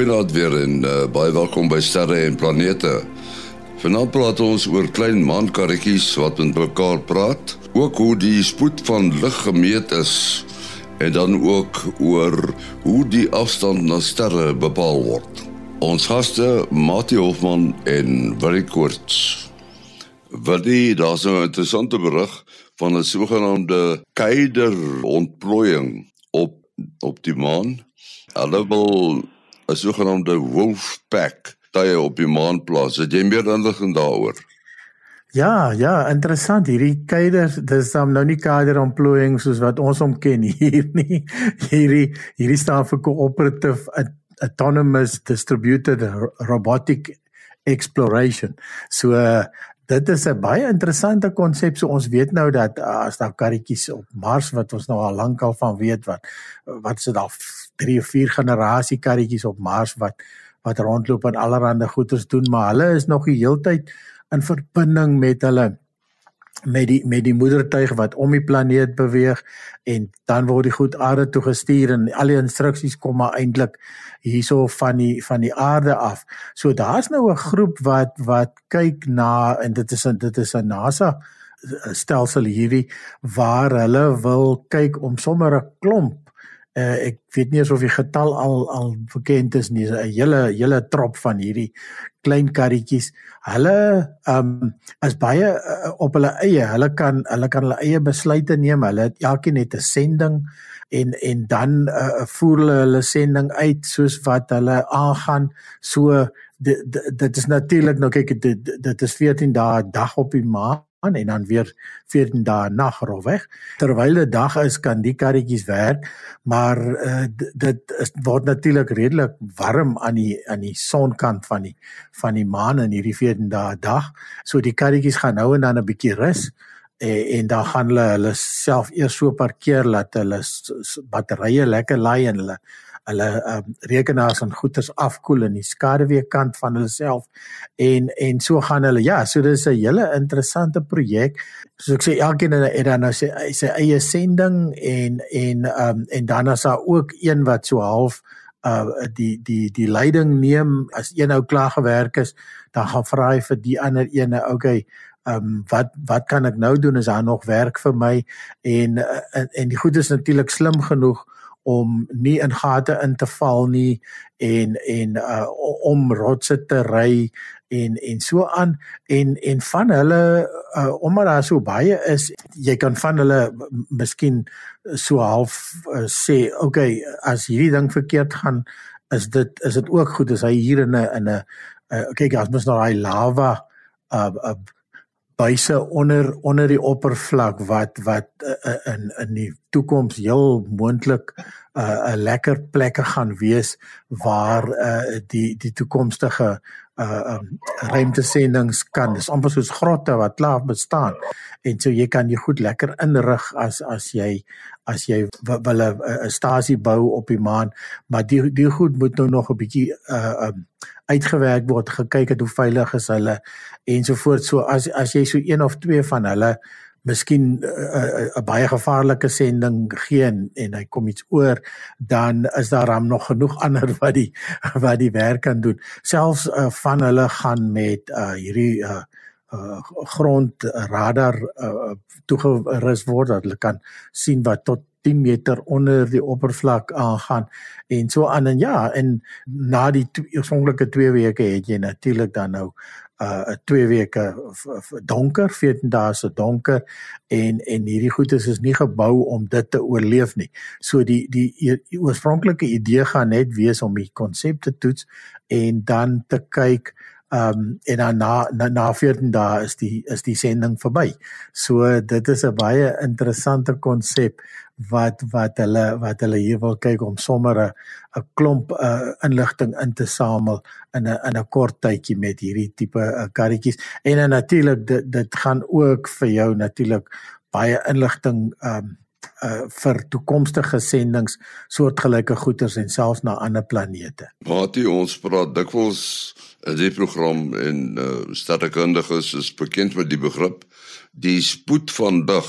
Goeienaand weer en uh, baie welkom by Sterre en Planete. Vanaand praat ons oor klein maankarretjies wat met mekaar praat, ook hoe die spoed van lig gemeet is en dan ook oor hoe die afstand na sterre bepaal word. Ons gaste, Mati Hofman en Willie Koorts. Willie, daar's 'n interessante berig van 'n sogenaamde keider ontplooiing op op die maan. Hulle wil 'n sogenaamde wolf pack tye op die maan plaas. Het jy meer inligting daaroor? Ja, ja, interessant. Hierdie keider, dis dan nou nie keider ontplooiing soos wat ons hom ken hier nie. Hierdie hierdie staan vir cooperative autonomous distributed robotic exploration. So dit is 'n baie interessante konsep. So ons weet nou dat uh, as daar karretjies op Mars wat ons nou al lank al van weet wat wat se daar 3 of 4 generasie karretjies op Mars wat wat rondloop en allerlei goeders doen, maar hulle is nog die heeltyd in verbinding met hulle met die met die moedertuig wat om die planeet beweeg en dan word die goed aarde toe gestuur en al die instruksies kom maar eintlik hierso van die van die aarde af. So daar's nou 'n groep wat wat kyk na en dit is dit is 'n NASA stelsel hierdie waar hulle wil kyk om sommer 'n klomp uh, ek weet nie of die getal al al bekend is nie. 'n hele hele trop van hierdie klein karretjies. Hulle um is baie uh, op hulle eie. Hulle kan hulle kan hulle eie besluite neem. Hulle het elkeen net 'n sending en en dan uh, voer hulle hulle sending uit soos wat hulle aangaan. So dit dit is natuurlik nou kyk dit dit is 14 dae dag op die maan aan en dan weer 14 dae nag rofweg. Terwyl dit dag is, kan die karretjies werk, maar uh, dit is word natuurlik redelik warm aan die aan die sonkant van die van die maan in hierdie 14 dae dag. So die karretjies gaan nou en dan 'n bietjie rus en, en dan gaan hulle hulle self eers so parkeer dat hulle batterye lekker laai en hulle hulle um, rekenaars en goeders afkoel in die skaduweekant van hulle self en en so gaan hulle. Ja so dis 'n hele interessante projek. Soos ek sê elkeen het dan nou sy sy eie sending en en um, en dan is daar ook een wat so half uh die die die leiding neem. As een ou klaar gewerk is dan gaan vra hy vir die ander ene okay ehm um, wat wat kan ek nou doen? Is daar nog werk vir my? En en, en die goed is natuurlik slim genoeg om nie in gate in te val nie en en uh, om rotse te ry en en so aan. En en van hulle uh, omdat daar so baie is jy kan van hulle miskien so half uh, sê okay as hierdie ding verkeerd gaan is dit is dit ook goed as hy hier in 'n in 'n uh, kyk as mens nou hy lava uh, uh buise onder onder die oppervlak wat wat uh, in in die toekoms heel moontlik 'n uh, 'n lekker plekke gaan wees waar uh, die die toekomstige uh um, ruimtesendings kan dis amper soos grotte wat klaar bestaan. En so jy kan jy goed lekker inrig as as jy as jy wil 'n stasie bou op die maan maar die die goed moet nou nog 'n bietjie uh um uitgewerk word gekyk het hoe veilig is hulle ensovoorts so as as jy so een of twee van hulle miskien 'n uh, uh, uh, baie gevaarlike sending gee en, en hy kom iets oor dan is daar ram nog genoeg ander wat die wat die werk kan doen. Selfs uh, van hulle gaan met uh, hierdie uh, uh, grond radar uh, toegerus word dat hulle kan sien wat tot 10 meter onder die oppervlak aangaan en so aan en ja en na die oorspronklike 2 weke het jy natuurlik dan nou uh 2 weke donker, 14 dae se donker en en hierdie goedes is nie gebou om dit te oorleef nie. So die die, die oorspronklike idee gaan net wees om die konsep te toets en dan te kyk um en dan na na, na 14 dae is die is die sending verby. So dit is 'n baie interessante konsep wat wat hulle wat hulle hier wil kyk om sommer 'n 'n klomp uh, inligting in te samel in 'n in 'n kort tydjie met hierdie tipe uh, karretjies en en natuurlik dit dit gaan ook vir jou natuurlik baie inligting um uh vir toekomstige sendings soortgelyke goeders en selfs na ander planete. Maatie ons praat dikwels in die program en uh sterrekundiges is bekend met die begrip die spoed van dag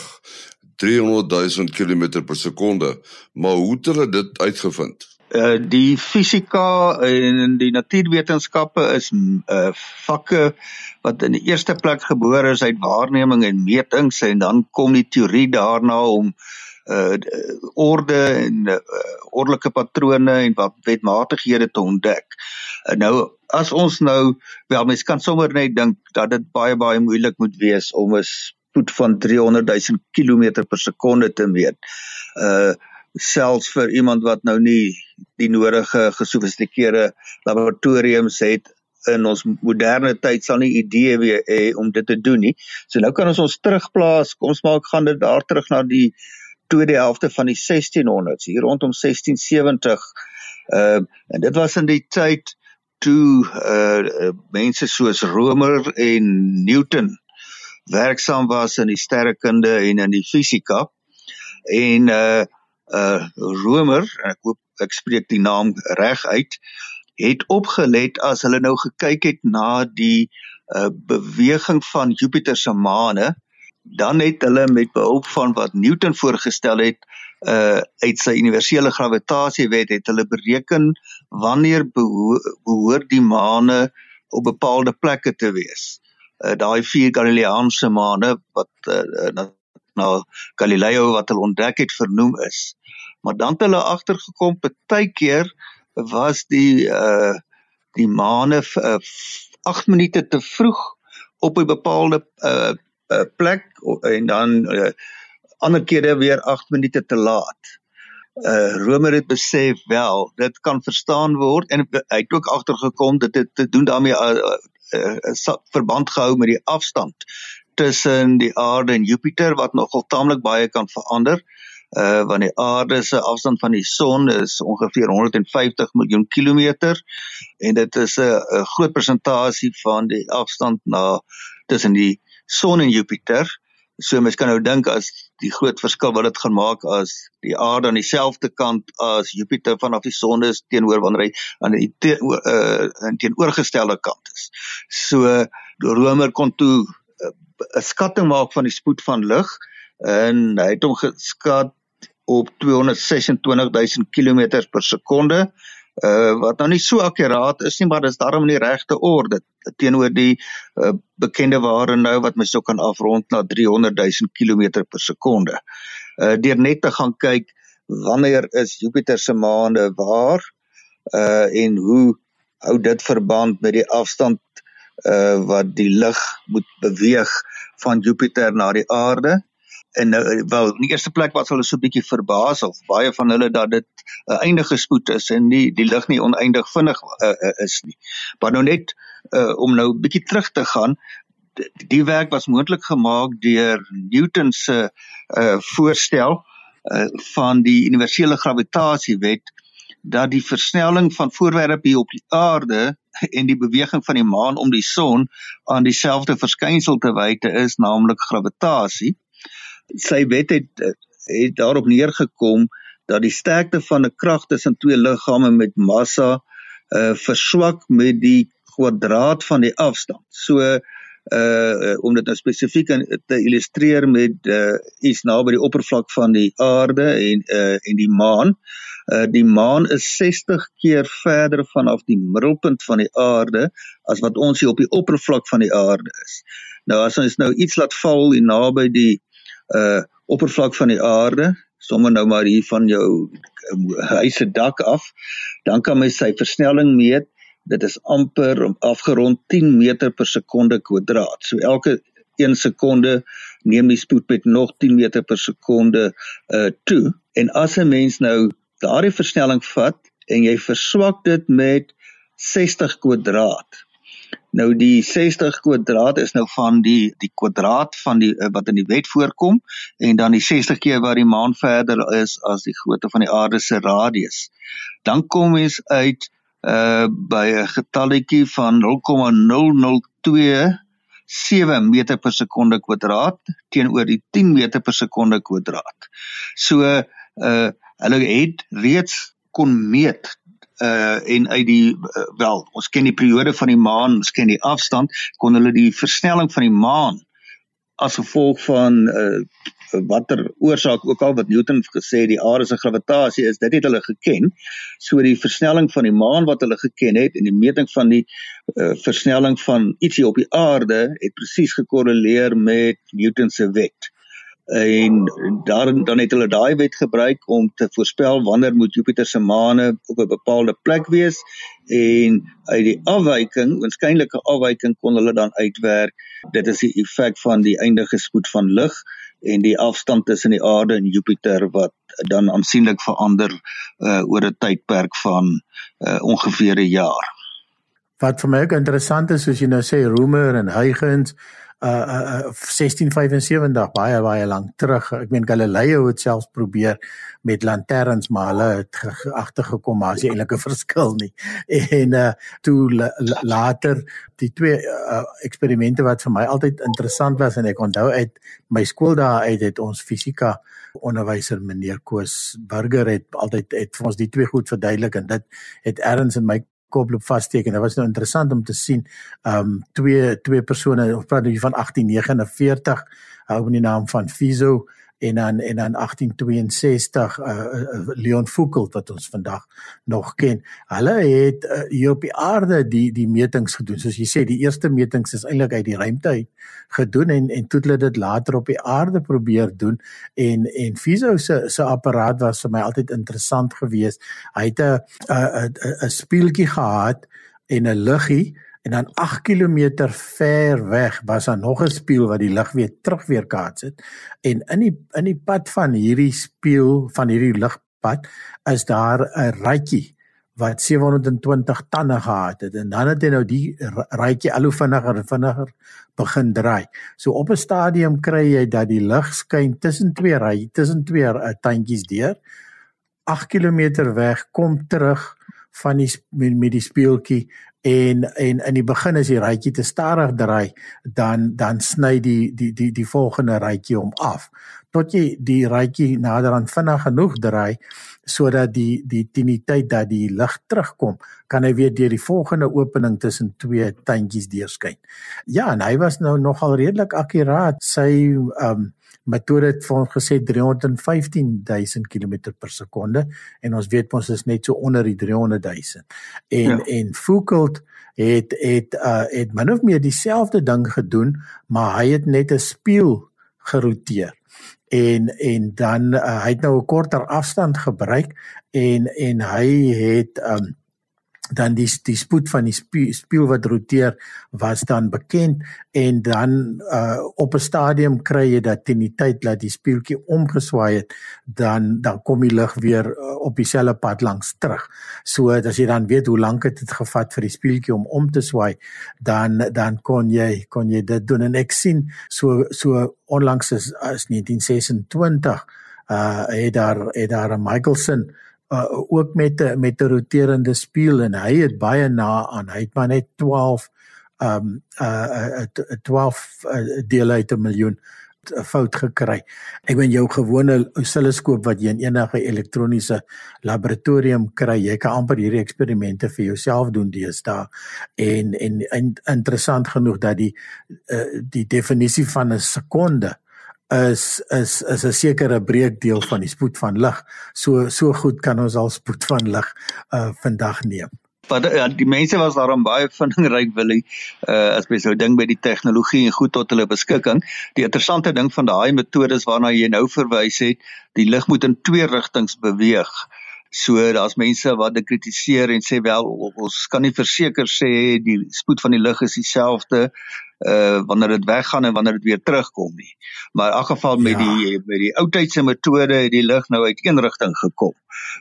300 000 km per sekonde. Maar hoe het hulle dit uitgevind? Uh die fisika en die natuurwetenskappe is uh vakke wat in die eerste plek gebore is uit waarneming en metings en dan kom die teorie daarna om uh orde en uh, ordelike patrone en wat wetmatighede te ontdek. Uh, nou as ons nou wel mens kan sommer net dink dat dit baie baie moeilik moet wees om 'n spoed van 300 000 km per sekonde te meet. Uh selfs vir iemand wat nou nie die nodige gesofistikeerde laboratoriums het in ons moderne tyd sal nie idee hê eh, om dit te doen nie. So nou kan ons ons terugplaas. Ons maak gaan dit daar terug na die tweede helfte van die 1600s, hier rondom 1670. Ehm uh, en dit was in die tyd toe uh mense soos Romer en Newton werksaam was in die sterrekunde en in die fisika. En uh uh Romer, ek hoop ek spreek die naam reg uit, het opgelet as hulle nou gekyk het na die uh beweging van Jupiter se maane dan het hulle met behulp van wat Newton voorgestel het uh uit sy universele gravitasiewet het hulle bereken wanneer behoort die maane op bepaalde plekke te wees. Uh daai vier Galileaanse maane wat uh, na, Galileo wat hulle ontdek het vernoem is. Maar dan het hulle agtergekom partykeer was die uh die maane 8 uh, minute te vroeg op 'n bepaalde uh uh, plek en dan uh, ander kere weer 8 minute te laat. Uh Romer het besef wel, dit kan verstaan word en hy het ook agtergekom dit te doen daarmee 'n uh, uh, uh, verband gehou met die afstand tussen die aarde en Jupiter wat nogal taamlik baie kan verander. Uh want die aarde se afstand van die son is ongeveer 150 miljoen kilometer en dit is 'n groot persentasie van die afstand na tussen die son en Jupiter. So mens kan nou dink as die groot verskil wat dit gaan maak as die aarde aan dieselfde kant as Jupiter vanaf die son is teenoor wanneer hy aan die te, uh, teenoorgestelde kant is. So Romer kon toe 'n uh, skatting maak van die spoed van lig en hy het hom geskat op 226000 km per sekonde uh wat nou nie so akkuraat is nie maar dis daarom in die regte orde teenoor die uh, bekende ware nou wat mens sou kan afrond na 300 000 km per sekonde. Uh deur net te gaan kyk wanneer is Jupiter se maande waar uh en hoe hou dit verband met die afstand uh wat die lig moet beweeg van Jupiter na die aarde en nou wel in die eerste plek was hulle so 'n bietjie verbaas of baie van hulle dat dit 'n uh, eindige spoed is en nie die lig nie oneindig vinnig uh, uh, is nie. Maar nou net uh, om nou 'n bietjie terug te gaan die werk was moontlik gemaak deur Newton se uh, voorstel uh, van die universele gravitasiewet dat die versnelling van voorwerpe hier op die aarde en die beweging van die maan om die son aan dieselfde verskynsel te wyte is naamlik gravitasie sy wet het het daarop neergekom dat die sterkte van 'n krag tussen twee liggame met massa uh verswak met die kwadraat van die afstand. So uh om dit nou spesifiek te illustreer met uh iets naby die oppervlak van die aarde en uh en die maan. Uh die maan is 60 keer verder vanaf die middelpunt van die aarde as wat ons hier op die oppervlak van die aarde is. Nou as ons nou iets laat val hier naby die uh oppervlak van die aarde, sommer nou maar hier van jou uh, huis se dak af, dan kan mens sy versnelling meet. Dit is amper afgerond 10 meter per sekonde kwadraat. So elke 1 sekonde neem die spoed met nog 10 meter per sekonde uh toe. En as 'n mens nou daardie versnelling vat en jy verswak dit met 60 kwadraat, Nou die 60 kwadraat is nou van die die kwadraat van die eh, wat in die wet voorkom en dan die 60 keer wat die maan verder is as die grootte van die aarde se radius. Dan kom ons uit uh by 'n getalletjie van 0,0027 meter per sekonde kwadraat teenoor die 10 meter per sekonde kwadraat. So uh hulle het reeds kon meet uh en uit die uh, wel ons ken die periode van die maan ons ken die afstand kon hulle die versnelling van die maan as gevolg van uh watter oorsaak ook al wat Newton gesê die aarde se gravitasie is, dit het hulle geken. So die versnelling van die maan wat hulle geken het en die meting van die uh, versnelling van ietsie op die aarde het presies gekorreleer met Newton se wet en dan dan het hulle daai wet gebruik om te voorspel wanneer moet Jupiter se maane op 'n bepaalde plek wees en uit die afwyking, waarskynlike afwyking kon hulle dan uitwerk dit is die effek van die eindige spoed van lig en die afstand tussen die aarde en Jupiter wat dan aansienlik verander uh, oor 'n tydperk van uh, ongeveer 'n jaar. Wat vir my ook interessant is soos jy nou sê Roemer en Huygens uh, uh 1675 baie baie lank terug. Ek meen Galileo het selfs probeer met lanterns maar hulle het agtergekom maar is eintlik 'n verskil nie. En uh toe later die twee uh, eksperimente wat vir my altyd interessant was en ek onthou uit my skool daar uit het ons fisika onderwyser meneer Koos Burger het altyd het vir ons die twee goed verduidelik en dit het erns in my koploop vassteek en dit was nou interessant om te sien um twee twee persone of praat jy van 1849 hou met die naam van Fizo en dan en dan 1862 uh, uh, Leon Foucault wat ons vandag nog ken. Hulle het uh, hier op die aarde die die metings gedoen. Soos jy sê, die eerste metings is eintlik uit die ruimte uit gedoen en en toe hulle dit later op die aarde probeer doen en en Fizo se se apparaat was vir my altyd interessant geweest. Hy het 'n 'n 'n speeltjie gehad en 'n liggie en dan 8 km ver weg was daar nog 'n spieël wat die lig weer terug weer kaats het. En in die in die pad van hierdie spieël van hierdie ligpad is daar 'n ratjie wat 720 tande gehad het. En dan het hy nou die ratjie al hoe vinniger en vinniger begin draai. So op 'n stadium kry jy dat die lig skyn tussen twee ry tussen twee uh, tandjies deur. 8 km weg kom terug van die met, met die speeltjie en en in die begin as die rytjie te stadig draai dan dan sny die die die die volgende rytjie hom af. Tot jy die rytjie nader aan vinnig genoeg draai sodat die die tyd dat die lig terugkom kan hy weer deur die volgende opening tussen twee tandjies deurskyn. Ja en hy was nou nogal redelik akkuraat sy um metode het vir ons gesê 315000 km per sekonde en ons weet ons is net so onder die 300000 en ja. en Foucault het het uh het min of meer dieselfde ding gedoen maar hy het net 'n spieël geroteer en en dan uh, hy het nou 'n korter afstand gebruik en en hy het um dan die die spoed van die spieël wat roteer was dan bekend en dan uh, op 'n stadium kry jy dat teen die tyd dat die spieeltjie omgeswaai het dan dan kom die lig weer uh, op dieselfde pad langs terug. So as jy dan weet hoe lank dit het gevat vir die spieeltjie om om te swaai, dan dan kon jy kon jy dit doen en ek sien so so onlangs is, is 1926 uh het daar het daar 'n Michelson uh, ook met 'n met 'n roterende spieël en hy het baie na aan. Hy het maar net 12 um uh 'n 12 uh, deel uit 'n miljoen 'n fout gekry. Ek weet jou gewone osiloskoop wat jy in enige elektroniese laboratorium kry, jy kan amper hierdie eksperimente vir jouself doen deesdae. En, en en interessant genoeg dat die uh, die definisie van 'n sekonde is is is 'n sekere breekdeel van die spoed van lig. So so goed kan ons al spoed van lig uh vandag neem. Want ja, die mense was daarom baie vindingryk wil hy uh as mens nou ding by die tegnologie en goed tot hulle beskikking. Die interessante ding van daai metodes waarna jy nou verwys het, die lig moet in twee rigtings beweeg. So daar's mense wat dit kritiseer en sê wel ons kan nie verseker sê die spoed van die lig is dieselfde uh wanneer dit weggaan en wanneer dit weer terugkom nie. Maar in elk geval met ja. die met die ou tydse metode het die lig nou uit een rigting gekom.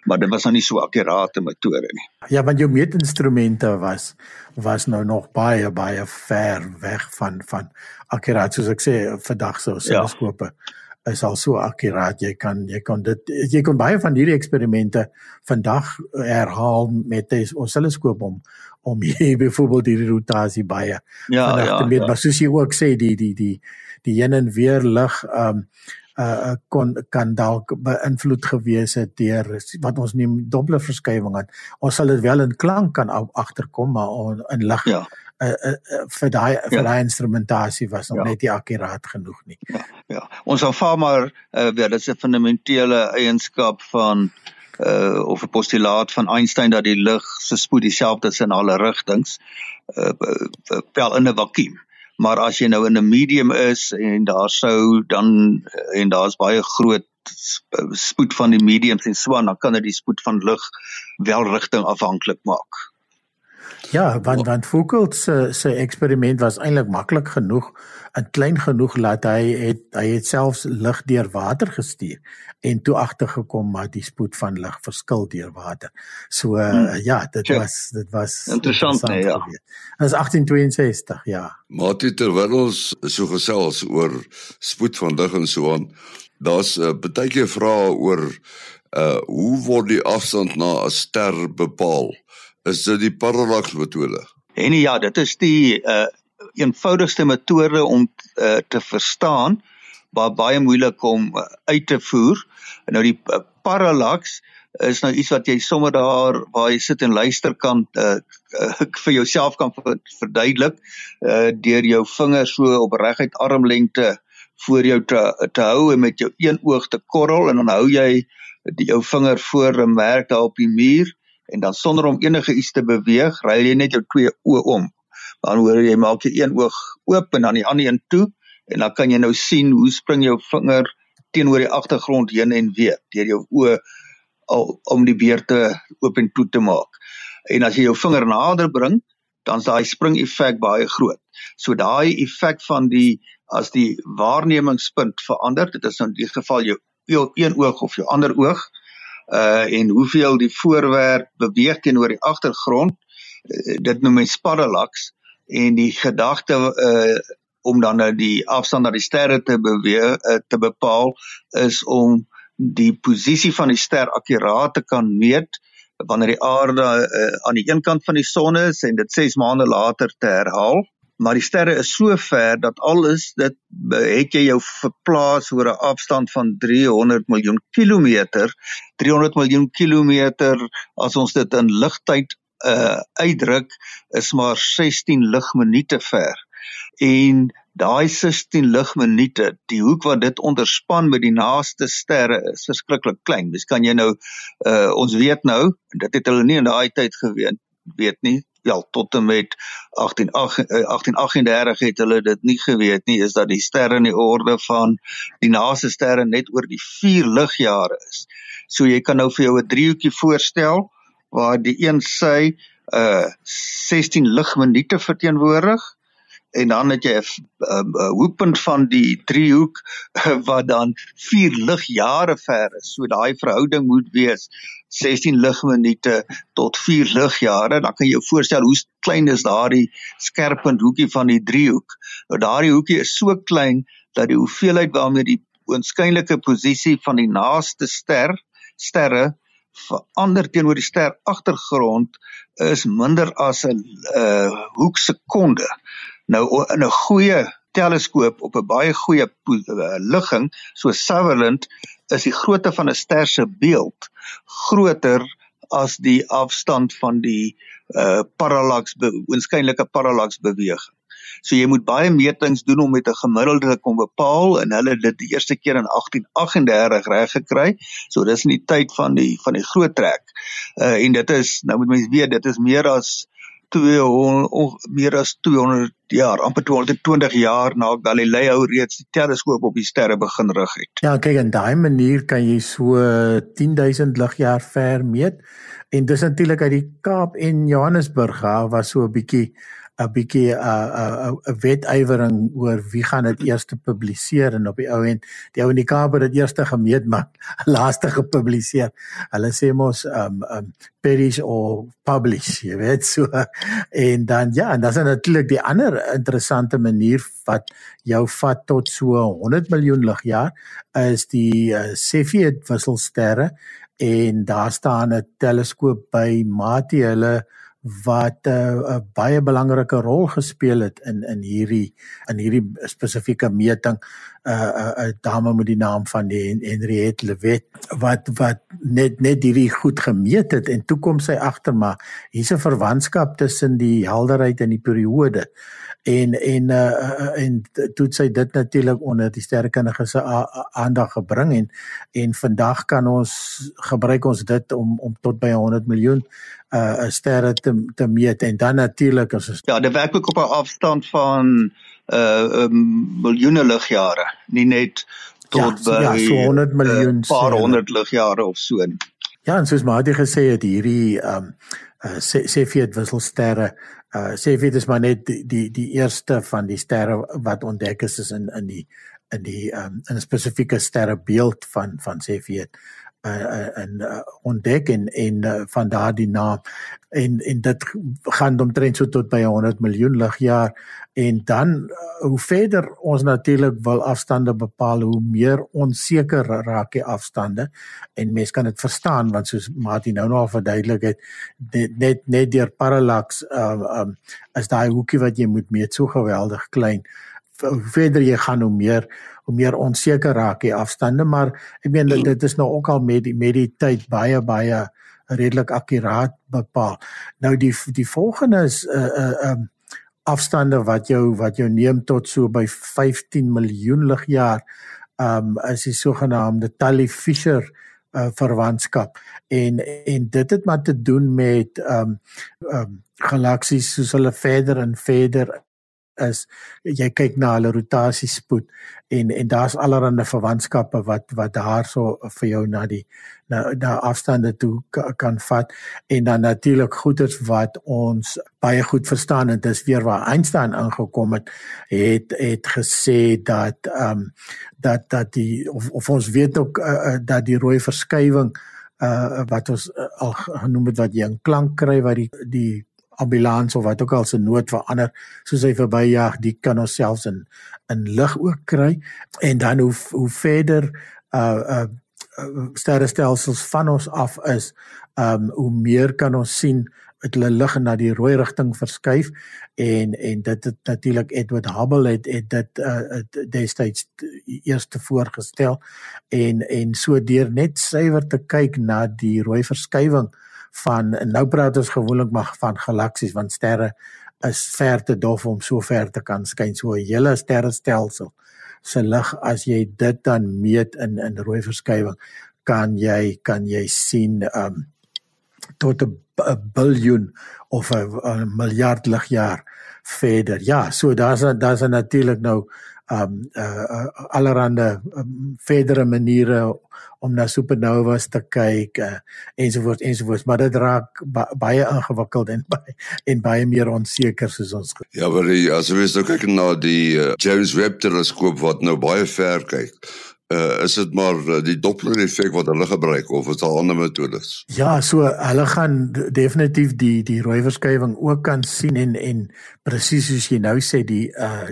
Maar dit was nou nie so akkurate metode nie. Ja, want jou meetinstrumente was was nou nog baie baie ver weg van van akkuraat soos ek sê vandag so teleskope. Ja is al so akkuraat jy kan jy kan dit jy kan baie van hierdie eksperimente vandag herhaal met ons teleskoop om om hier byvoorbeeld die rotasie baie ja ja, te meet ja. maar soos jy ook sê die die die die heen en weer lig um uh kon kan dalk beïnvloed gewees het deur wat ons neem doppler verskywing aan. Ons sal dit wel in klank kan agterkom maar in lig ja. uh, uh, uh, vir daai ja. vir daai instrumentasie was nog ja. net nie akkuraat genoeg nie. Ja. Ja. Ons aanvaar maar uh, weer dit is 'n fundamentele eienskap van uh of 'n postulaat van Einstein dat die lig se spoed dieselfde is in alle rigtings uh pel in 'n vakuum maar as jy nou in 'n medium is en daar sou dan en daar's baie groot spoed van die mediums en so aan dan kan dit die spoed van lig wel rigting afhanklik maak. Ja, want want Foucault se se eksperiment was eintlik maklik genoeg en klein genoeg dat hy het hy het selfs lig deur water gestuur en toe agtergekom maar die spoed van lig verskil deur water. So hmm. uh, ja, dit ja. was dit was interessant, interessant nee, ja. Dit is 1862, ja. Maar terwyl ons so gesels oor spoed van lig en so aan, daar's 'n uh, baie keer vrae oor uh hoe word die afstand na 'n ster bepaal? Is dit die parallax metode. En ja, dit is die uh eenvoudigste metode om uh, te verstaan, maar baie moeilik om uh, uit te voer. Nou die uh, parallax is nou iets wat jy sommer daar waar jy sit en luister kan uh, uh, vir jouself kan verduidelik uh deur jou vinger so op reguit armlengte voor jou te te hou en met jou een oog te korrel en dan hou jy die jou vinger voor 'n merk daar op die muur en dan sonder om enige iets te beweeg, ry jy net jou twee oë om. Dan hoor jy maak jy een oog oop en dan die ander een toe en dan kan jy nou sien hoe spring jou vinger teenoor die agtergrond heen en weer deur jou oë al om die beerte oop en toe te maak. En as jy jou vinger nader bring, dan is daai spring effek baie groot. So daai effek van die as die waarnemingspunt verander, dit is nou in die geval jou een oog of jou ander oog, uh en hoeveel die voorwerp beweeg teenoor die agtergrond uh, dit noem mens parallax en die gedagte uh om dan nou die afstand na die sterre te beweeg uh, te bepaal is om die posisie van die ster akkuraat te kan meet wanneer die aarde uh, aan die een kant van die son is en dit 6 maande later te herhaal maar die sterre is so ver dat alles dit het jy jou verplaas oor 'n afstand van 300 miljoen kilometer. 300 miljoen kilometer as ons dit in ligtyd uh uitdruk is maar 16 ligminute ver. En daai 16 ligminute die hoek wat dit onderspan met die naaste sterre is verskriklik klein. Dis kan jy nou uh ons weet nou dit het hulle nie in daai tyd geweet weet nie ja tot en met 1838 eh, het hulle dit nie geweet nie is dat die sterre in die orde van die naaste sterre net oor die 4 ligjare is. So jy kan nou vir jou 'n driehoekie voorstel waar die een sy uh 16 ligminute verteenwoordig en dan het jy 'n hoekpunt van die driehoek wat dan 4 ligjare ver is. So daai verhouding moet wees 16 ligminute tot 4 ligjare. Dan kan jy jou voorstel hoe klein is daardie skerpunt hoekie van die driehoek. Nou daardie hoekie is so klein dat die hoeveelheid waarmee die oënskynlike posisie van die naaste ster sterre verander teenoor die ster agtergrond is minder as 'n uh, hoeksekonde. Nou in 'n goeie teleskoop op 'n baie goeie uh, ligging soos Sutherland is die grootte van 'n ster se beeld groter as die afstand van die uh parallax oënskynlike parallax beweging. So jy moet baie metings doen om met 'n gemiddelde te kom bepaal en hulle dit die eerste keer in 1838 reg gekry. So dis in die tyd van die van die groot trek. Uh en dit is nou moet mense weet dit is meer as 200 meer as 200 jaar, amper 220 jaar na Galileo reeds die teleskoop op die sterre begin rig het. Ja, kyk en daai manier kan jy so 10000 ligjaar ver meet en dis natuurlik uit die Kaap en Johannesburg af was so 'n bietjie 'n bietjie 'n 'n 'n wetywering oor wie gaan dit eers publiseer en op die ou end die ou in die Kaap het dit eers gemeet maar laaste gepubliseer. Hulle sê mos um um perish or publish, jy weet so. En dan ja, en dan is natuurlik die ander interessante manier wat jou vat tot so 100 miljoen ligjaar is die uh, Cepheid wisselsterre en daar staan 'n teleskoop by Mati hulle wat 'n uh, 'n baie belangrike rol gespeel het in in hierdie in hierdie spesifieke meting 'n uh, 'n dame met die naam van die Henriette Levet wat wat net net hierdie goed gemeet het en toe kom sy agter maar hier's 'n verwantskap tussen die helderheid en die periode. En en uh, en toe sy dit natuurlik onder die sterrekundige se aandag gebring en en vandag kan ons gebruik ons dit om om tot by 100 miljoen uh sterre te te meet. En dan natuurlik as ons Ja, dit werk ook op 'n afstand van uh um, miljoene ligjare, nie net tot ja, by ja, so 100 miljoen uh, paar honderd ligjare of so. Ja, en soos Mati gesê het hierdie um uh Cepheid wisselsterre uh Cepheid is maar net die die die eerste van die sterre wat ontdek is, is in in die in die um in 'n spesifieke sterrebeeld van van Cepheid en uh, uh, ontdek en en uh, van daardie naam. En en dit gaan omtrent so tot by 100 miljoen ligjaar en dan uh, hoe verder ons natuurlik wil afstande bepaal hoe meer onseker raak die afstande. En mense kan dit verstaan want soos Martin nou nog verduidelik het net net, net deur parallax um, um, as daai hoekie wat jy moet meet so geweldig klein hoe verder jy gaan hoe meer hoe meer onseker raak die afstande maar ek meen dit, dit is nou ook al met die met die tyd baie baie redelik akkuraat bepaal. Nou die die volgende is 'n uh, 'n uh, um, afstande wat jou wat jou neem tot so by 15 miljoen ligjaar. Um is die sogenaamde Tully Fisher uh, verwantskap en en dit het maar te doen met um um galaksies soos hulle verder en verder is jy kyk na hulle rotasiespoed en en daar's allerlei verwantskappe wat wat daarso vir jou na die na na afstande toe kan vat. En dan natuurlik goeders wat ons baie goed verstaan en dis weer waar Einstein aangekom het het het gesê dat ehm um, dat dat die of, of ons weet ook uh, dat die rooi verskywing uh wat ons uh, al genoem het wat jy in klank kry wat die die ambulans of wat ook al se nood verander soos hy verbyjag die kan ons selfs in in lig ook kry. En dan hoe hoe verder uh uh sterrestelsels van ons af is um hoe meer kan ons sien het hulle lig na die rooi rigting verskuif en en dit het natuurlik Edward Hubble het, het dit uh destyds eerste voorgestel en en so deur net suiwer te kyk na die rooi verskywing van nou praat ons gewoonlik maar van galaksies want sterre is ver te dof om so ver te kan skyn. So 'n hele sterrestelsel se lig as jy dit dan meet in in rooi verskywing kan jy kan jy sien um tot 'n biljoen of 'n miljard ligjaar verder. Ja so daar's daar's natuurlik nou um uh, uh allerhande um, verdere maniere om na supernovas te kyk uh, ensovoorts ensovoorts maar dit raak ba baie ingewikkeld en baie en baie meer onseker soos ons Ja, maar as jy nou kyk na die uh, James Webb teleskoop wat nou baie ver kyk uh, is dit maar uh, die Doppler effek wat hulle gebruik of is daar ander metodes? Ja, so hulle gaan definitief die die rooi verskywing ook kan sien en en presies soos jy nou sê die uh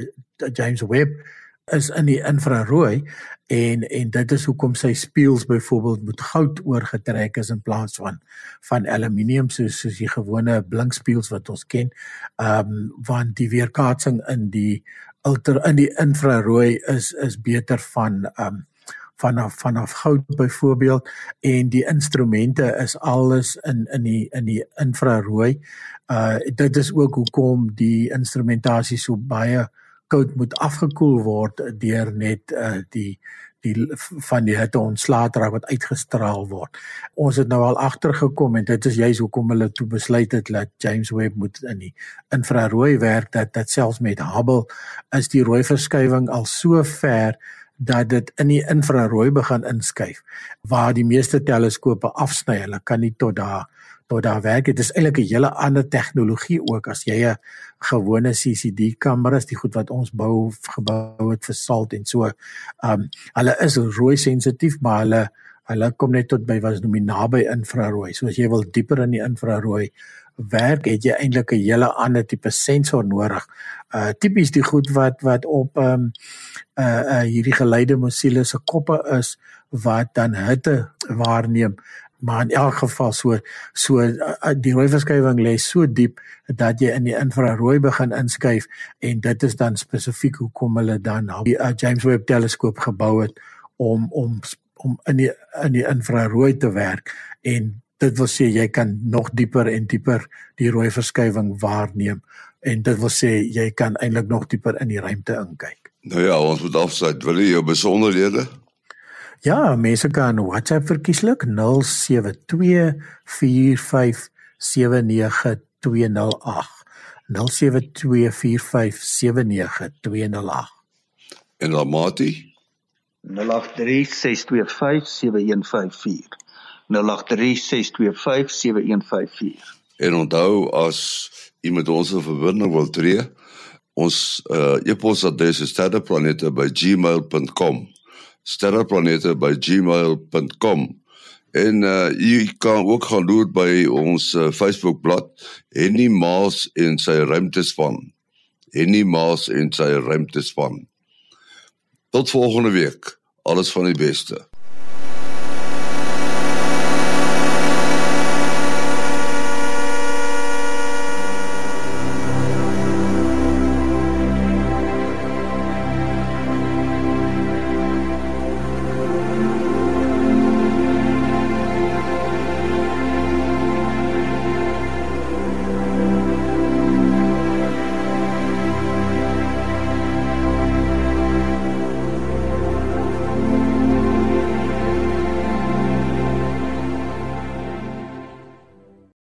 James Webb is in die infrarooi en en dit is hoekom sy spieëls byvoorbeeld moet goud oorgetrek is in plaas van van aluminium soos soos die gewone blinkspieëls wat ons ken. Ehm um, want die weerkaatsing in die ultra in die infrarooi is is beter van ehm um, vanaf vanaf goud byvoorbeeld en die instrumente is alles in in die in die infrarooi. Uh dit is ook hoekom die instrumentasie so baie koud moet afgekoel word deur net uh die die van die hitte ontslae raak wat uitgestraal word. Ons het nou al agtergekom en dit is juis hoekom hulle toe besluit het dat James Webb moet in die infrarooi werk dat dit selfs met Hubble is die rooi verskywing al so ver dat dit in die infrarooi begin inskuif waar die meeste teleskope afsny. Hulle kan nie tot daar tot daar werk. Dit is eintlik 'n hele ander tegnologie ook as jy 'n gewone CCD kameras, die goed wat ons bou gebou het vir salt en so. Um hulle is rooi sensitief, maar hulle hulle kom net tot by wat noem naby infrarooi. So as jy wil dieper in die infrarooi werk, het jy eintlik 'n hele ander tipe sensor nodig. Uh tipies die goed wat wat op um uh uh hierdie geleide mosiele se koppe is wat dan hitte waarneem maar in elk geval so so die rooi verskywing lê so diep dat jy in die infrarooi begin inskuif en dit is dan spesifiek hoekom hulle dan die uh, James Webb teleskoop gebou het om om om in die in die infrarooi te werk en dit wil sê jy kan nog dieper en dieper die rooi verskywing waarneem en dit wil sê jy kan eintlik nog dieper in die ruimte inkyk. Nou ja, ons moet afsluit. Wil jy jou besonderhede? Ja, mense kan WhatsApp verkieslik 0724579208. 0724579208. En dan Mati 0836257154. 0836257154. En onthou as u met ons 'n verbinding wil tree, ons uh, e-posadres is sterreplanete@gmail.com. sterreplanete@gmail.com. En uh, u kan ook gaan loer by ons uh, Facebookblad Henny Maas en sy ruimtespan. Henny Maas en sy ruimtespan. Tot volgende week. Alles van die beste.